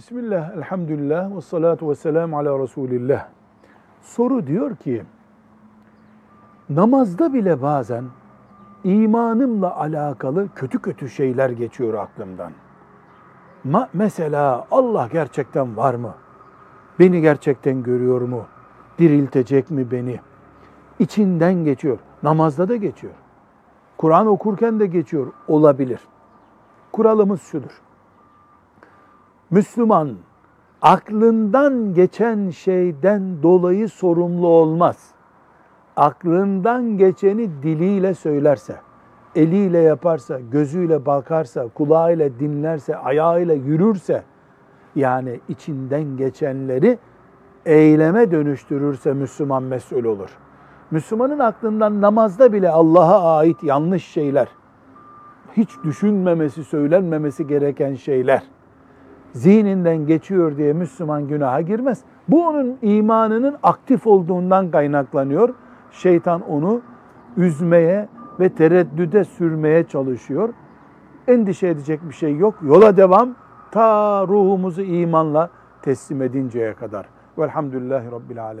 Bismillah, elhamdülillah, ve salatu ve selamu ala Resulillah. Soru diyor ki, namazda bile bazen imanımla alakalı kötü kötü şeyler geçiyor aklımdan. Ma mesela Allah gerçekten var mı? Beni gerçekten görüyor mu? Diriltecek mi beni? İçinden geçiyor. Namazda da geçiyor. Kur'an okurken de geçiyor. Olabilir. Kuralımız şudur. Müslüman aklından geçen şeyden dolayı sorumlu olmaz. Aklından geçeni diliyle söylerse, eliyle yaparsa, gözüyle bakarsa, kulağıyla dinlerse, ayağıyla yürürse, yani içinden geçenleri eyleme dönüştürürse Müslüman mesul olur. Müslümanın aklından namazda bile Allah'a ait yanlış şeyler, hiç düşünmemesi, söylenmemesi gereken şeyler, zihninden geçiyor diye Müslüman günaha girmez. Bu onun imanının aktif olduğundan kaynaklanıyor. Şeytan onu üzmeye ve tereddüde sürmeye çalışıyor. Endişe edecek bir şey yok. Yola devam ta ruhumuzu imanla teslim edinceye kadar. Velhamdülillahi Rabbil Alemin.